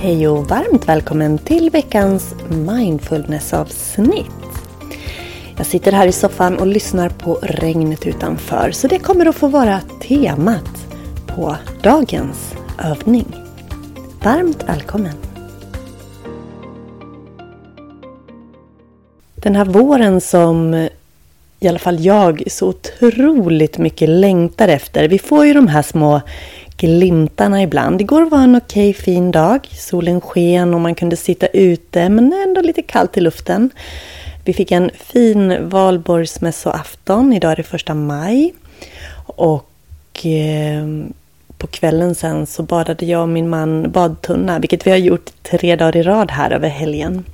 Hej och varmt välkommen till veckans mindfulnessavsnitt. Jag sitter här i soffan och lyssnar på regnet utanför så det kommer att få vara temat på dagens övning. Varmt välkommen! Den här våren som i alla fall jag så otroligt mycket längtar efter. Vi får ju de här små glimtarna ibland. Igår var en okej fin dag. Solen sken och man kunde sitta ute men ändå lite kallt i luften. Vi fick en fin valborgsmässoafton. Idag är det första maj. Och eh, på kvällen sen så badade jag och min man badtunna, vilket vi har gjort tre dagar i rad här över helgen.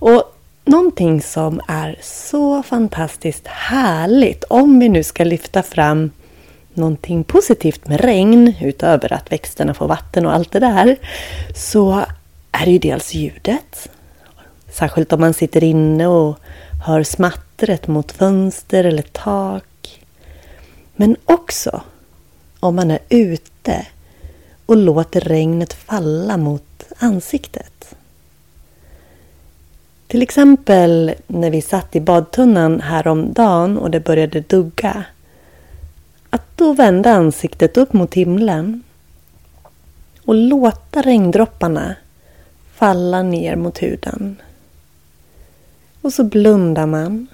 Och någonting som är så fantastiskt härligt, om vi nu ska lyfta fram någonting positivt med regn, utöver att växterna får vatten och allt det där, så är det ju dels ljudet. Särskilt om man sitter inne och hör smattret mot fönster eller tak. Men också om man är ute och låter regnet falla mot ansiktet. Till exempel när vi satt i badtunnan häromdagen och det började dugga. Att då vända ansiktet upp mot himlen och låta regndropparna falla ner mot huden. Och så blundar man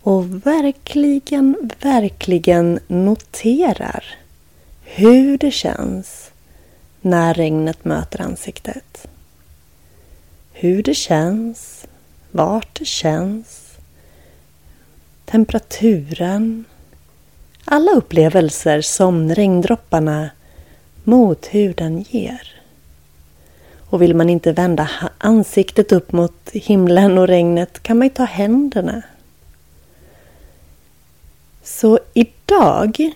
och verkligen, verkligen noterar hur det känns när regnet möter ansiktet. Hur det känns, vart det känns, temperaturen. Alla upplevelser som regndropparna mot huden ger. Och vill man inte vända ansiktet upp mot himlen och regnet kan man ju ta händerna. Så idag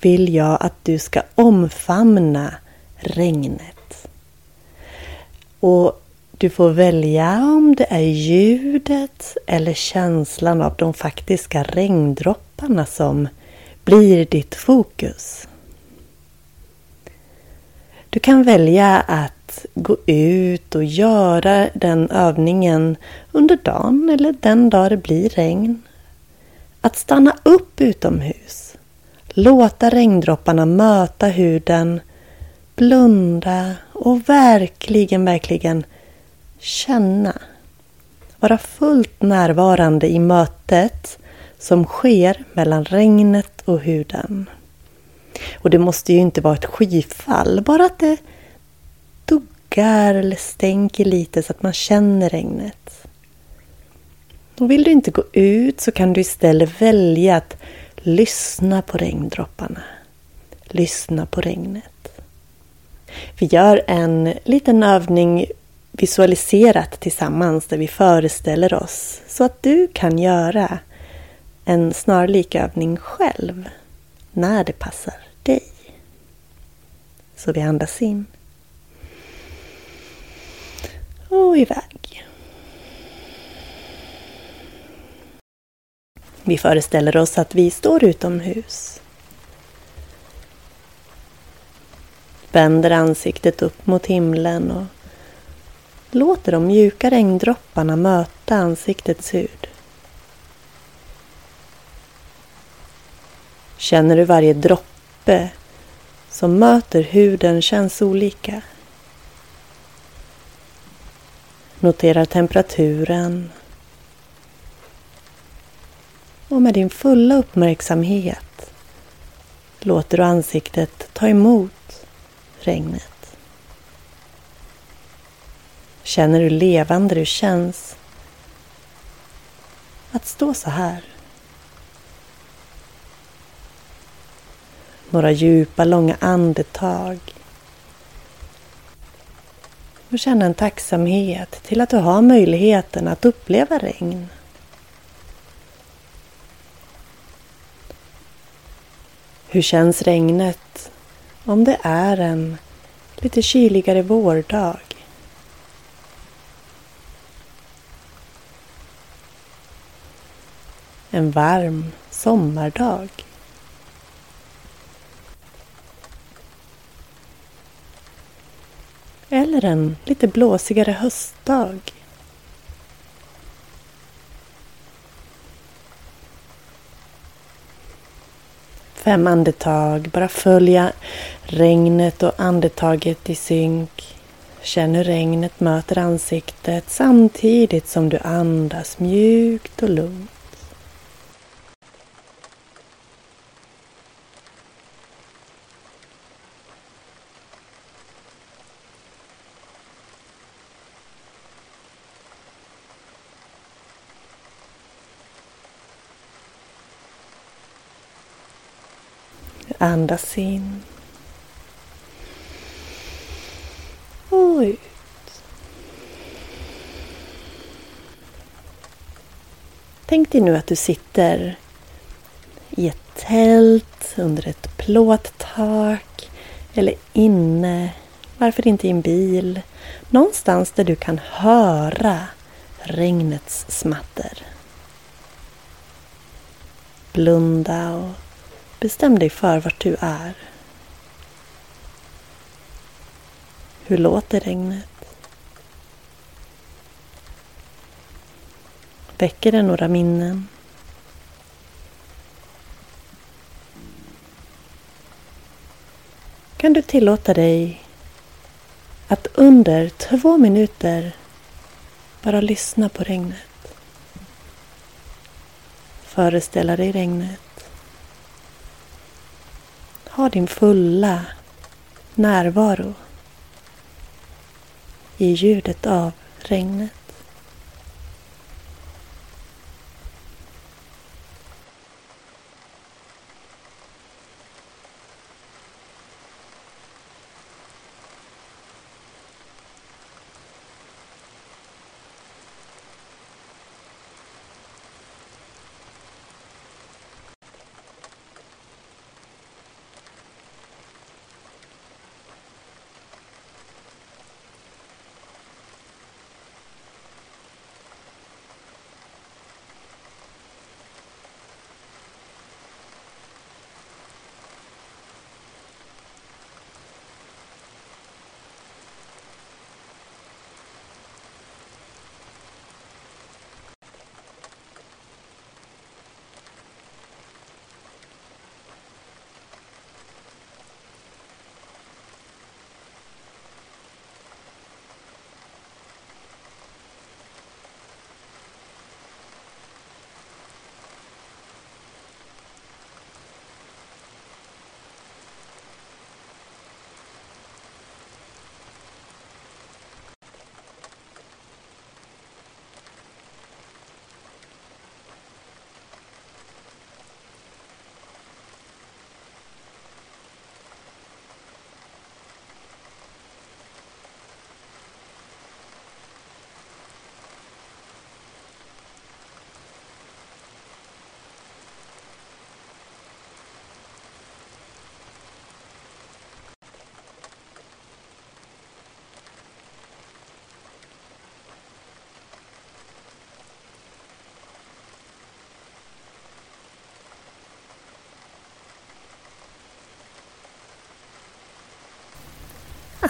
vill jag att du ska omfamna regnet. Och du får välja om det är ljudet eller känslan av de faktiska regndropparna som blir ditt fokus. Du kan välja att gå ut och göra den övningen under dagen eller den dag det blir regn. Att stanna upp utomhus. Låta regndropparna möta huden. Blunda och verkligen, verkligen känna. Vara fullt närvarande i mötet som sker mellan regnet och huden. Och det måste ju inte vara ett skyfall, bara att det duggar eller stänker lite så att man känner regnet. Och vill du inte gå ut så kan du istället välja att lyssna på regndropparna. Lyssna på regnet. Vi gör en liten övning visualiserat tillsammans där vi föreställer oss så att du kan göra en snarlik övning själv när det passar dig. Så vi andas in. Och iväg. Vi föreställer oss att vi står utomhus. Vänder ansiktet upp mot himlen och låter de mjuka regndropparna möta ansiktets hud. Känner du varje droppe som möter huden känns olika. Notera temperaturen. Och med din fulla uppmärksamhet låter du ansiktet ta emot regnet. Känner hur levande du känns att stå så här. Några djupa, långa andetag. Och känna en tacksamhet till att du har möjligheten att uppleva regn. Hur känns regnet om det är en lite kyligare vårdag? En varm sommardag? Eller en lite blåsigare höstdag. Fem andetag, bara följa regnet och andetaget i synk. Känn hur regnet möter ansiktet samtidigt som du andas mjukt och lugnt. Andas in. Och ut. Tänk dig nu att du sitter i ett tält, under ett plåttak eller inne, varför inte i en bil? Någonstans där du kan höra regnets smatter. Blunda och Bestäm dig för vart du är. Hur låter regnet? Väcker det några minnen? Kan du tillåta dig att under två minuter bara lyssna på regnet? Föreställa dig regnet ha din fulla närvaro i ljudet av regnet.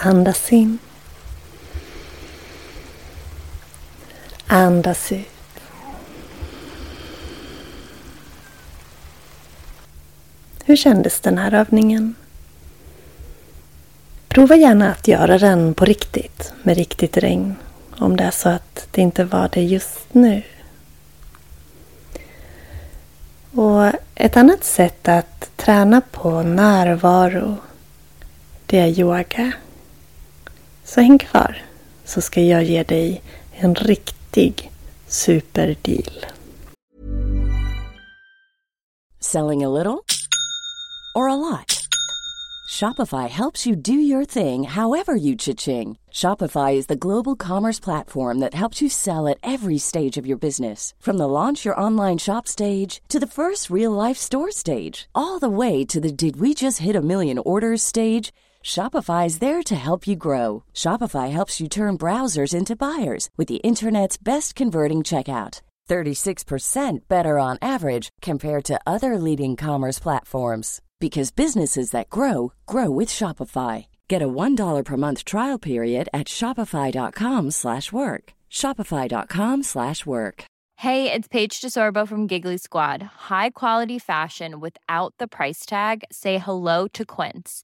Andas in. Andas ut. Hur kändes den här övningen? Prova gärna att göra den på riktigt, med riktigt regn, om det är så att det inte var det just nu. Och ett annat sätt att träna på närvaro, det är yoga. Så häng kvar, så ska jag ge dig en riktig superdeal. Selling a little or a lot? Shopify helps you do your thing however you cha-ching. Shopify is the global commerce platform that helps you sell at every stage of your business. From the launch your online shop stage to the first real life store stage, all the way to the did we just hit a million orders stage. Shopify is there to help you grow. Shopify helps you turn browsers into buyers with the internet's best converting checkout. 36% better on average compared to other leading commerce platforms because businesses that grow grow with Shopify. Get a $1 per month trial period at shopify.com/work. shopify.com/work. Hey, it's Paige DeSorbo from Giggly Squad. High quality fashion without the price tag. Say hello to Quince.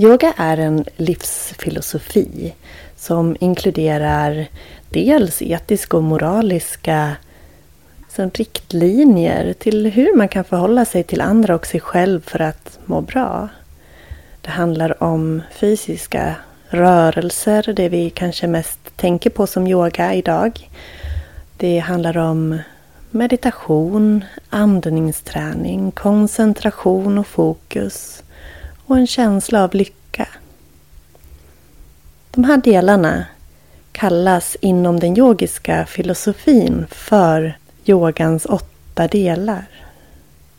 Yoga är en livsfilosofi som inkluderar dels etiska och moraliska som riktlinjer till hur man kan förhålla sig till andra och sig själv för att må bra. Det handlar om fysiska rörelser, det vi kanske mest tänker på som yoga idag. Det handlar om meditation, andningsträning, koncentration och fokus och en känsla av lycka. De här delarna kallas inom den yogiska filosofin för yogans åtta delar.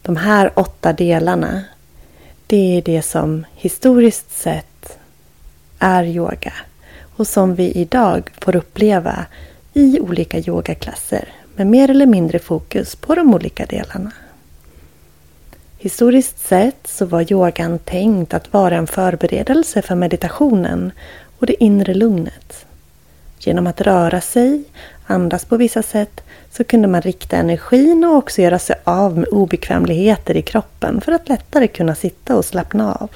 De här åtta delarna, det är det som historiskt sett är yoga och som vi idag får uppleva i olika yogaklasser med mer eller mindre fokus på de olika delarna. Historiskt sett så var yogan tänkt att vara en förberedelse för meditationen och det inre lugnet. Genom att röra sig, andas på vissa sätt, så kunde man rikta energin och också göra sig av med obekvämligheter i kroppen för att lättare kunna sitta och slappna av.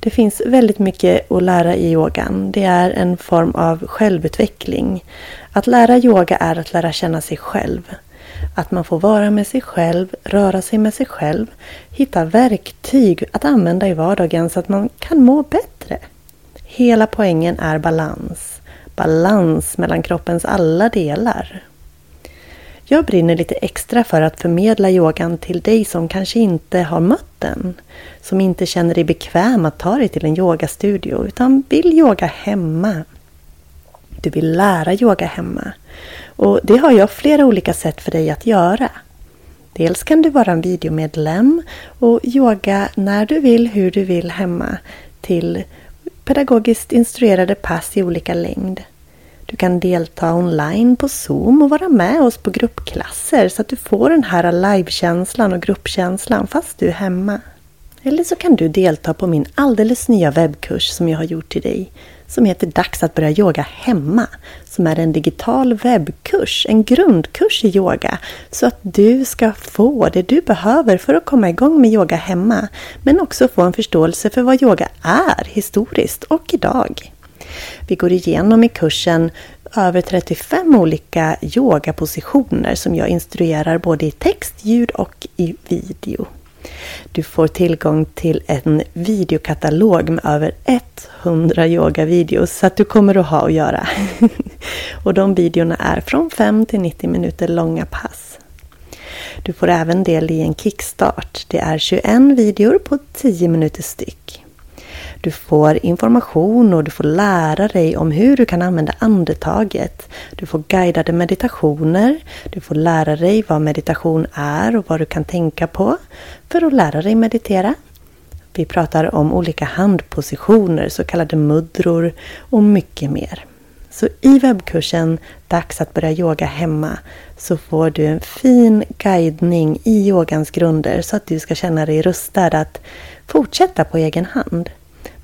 Det finns väldigt mycket att lära i yogan. Det är en form av självutveckling. Att lära yoga är att lära känna sig själv. Att man får vara med sig själv, röra sig med sig själv, hitta verktyg att använda i vardagen så att man kan må bättre. Hela poängen är balans. Balans mellan kroppens alla delar. Jag brinner lite extra för att förmedla yogan till dig som kanske inte har mött den. Som inte känner dig bekväm att ta dig till en yogastudio utan vill yoga hemma. Du vill lära yoga hemma. Och det har jag flera olika sätt för dig att göra. Dels kan du vara en videomedlem och yoga när du vill, hur du vill hemma till pedagogiskt instruerade pass i olika längd. Du kan delta online på Zoom och vara med oss på gruppklasser så att du får den här livekänslan och gruppkänslan fast du är hemma. Eller så kan du delta på min alldeles nya webbkurs som jag har gjort till dig som heter Dags att börja yoga hemma. Som är en digital webbkurs, en grundkurs i yoga. Så att du ska få det du behöver för att komma igång med yoga hemma. Men också få en förståelse för vad yoga är historiskt och idag. Vi går igenom i kursen över 35 olika yogapositioner som jag instruerar både i text, ljud och i video. Du får tillgång till en videokatalog med över 100 yogavideos så att du kommer att ha att göra. och de videorna är från 5 till 90 minuter långa pass. Du får även del i en kickstart. Det är 21 videor på 10 minuter styck. Du får information och du får lära dig om hur du kan använda andetaget. Du får guidade meditationer. Du får lära dig vad meditation är och vad du kan tänka på för att lära dig meditera. Vi pratar om olika handpositioner, så kallade mudror och mycket mer. Så i webbkursen Dags att börja yoga hemma så får du en fin guidning i yogans grunder så att du ska känna dig rustad att fortsätta på egen hand.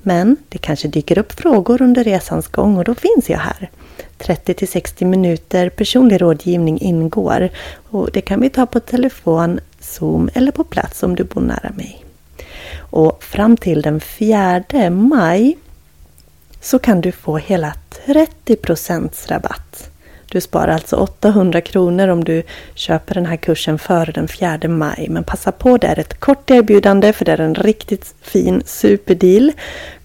Men det kanske dyker upp frågor under resans gång och då finns jag här. 30 60 minuter personlig rådgivning ingår och det kan vi ta på telefon, Zoom eller på plats om du bor nära mig. Och fram till den 4 maj så kan du få hela 30 rabatt. Du sparar alltså 800 kronor om du köper den här kursen före den 4 maj. Men passa på, det är ett kort erbjudande för det är en riktigt fin superdeal.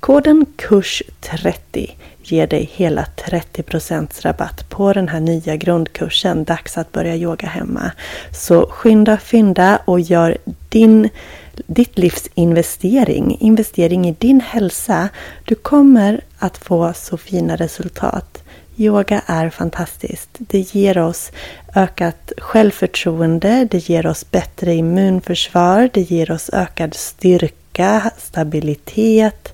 Koden KURS30 ger dig hela 30% rabatt på den här nya grundkursen Dags att börja yoga hemma. Så skynda fynda och gör din ditt livs investering, investering i din hälsa. Du kommer att få så fina resultat. Yoga är fantastiskt. Det ger oss ökat självförtroende, det ger oss bättre immunförsvar, det ger oss ökad styrka, stabilitet,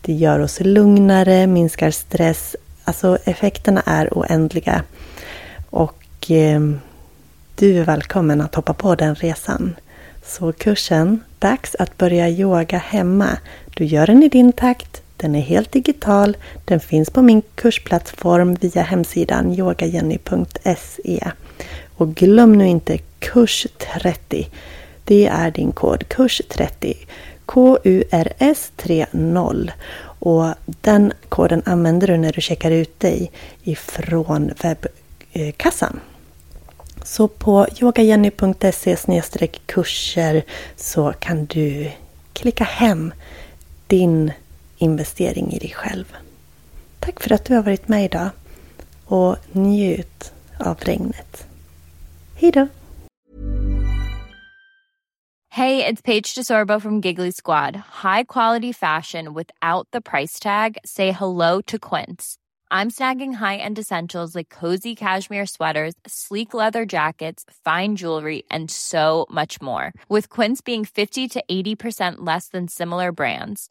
det gör oss lugnare, minskar stress. Alltså effekterna är oändliga. Och eh, du är välkommen att hoppa på den resan. Så kursen Dags att börja yoga hemma. Du gör den i din takt. Den är helt digital. Den finns på min kursplattform via hemsidan yogajenny.se. Och glöm nu inte kurs 30. Det är din kod, kurs 30. KURS 30. Och den koden använder du när du checkar ut dig ifrån webbkassan. Så på yogajenny.se kurser så kan du klicka hem din investering i dig själv. Tack för att du har varit med idag och njut av regnet. Hej då! Hey, it's Paige DeSorbo from Giggly Squad. High quality fashion without the price tag. Say hello to Quince. I'm snagging high-end essentials like cozy cashmere sweaters, sleek leather jackets, fine jewelry, and so much more. With Quince being 50 to 80% less than similar brands.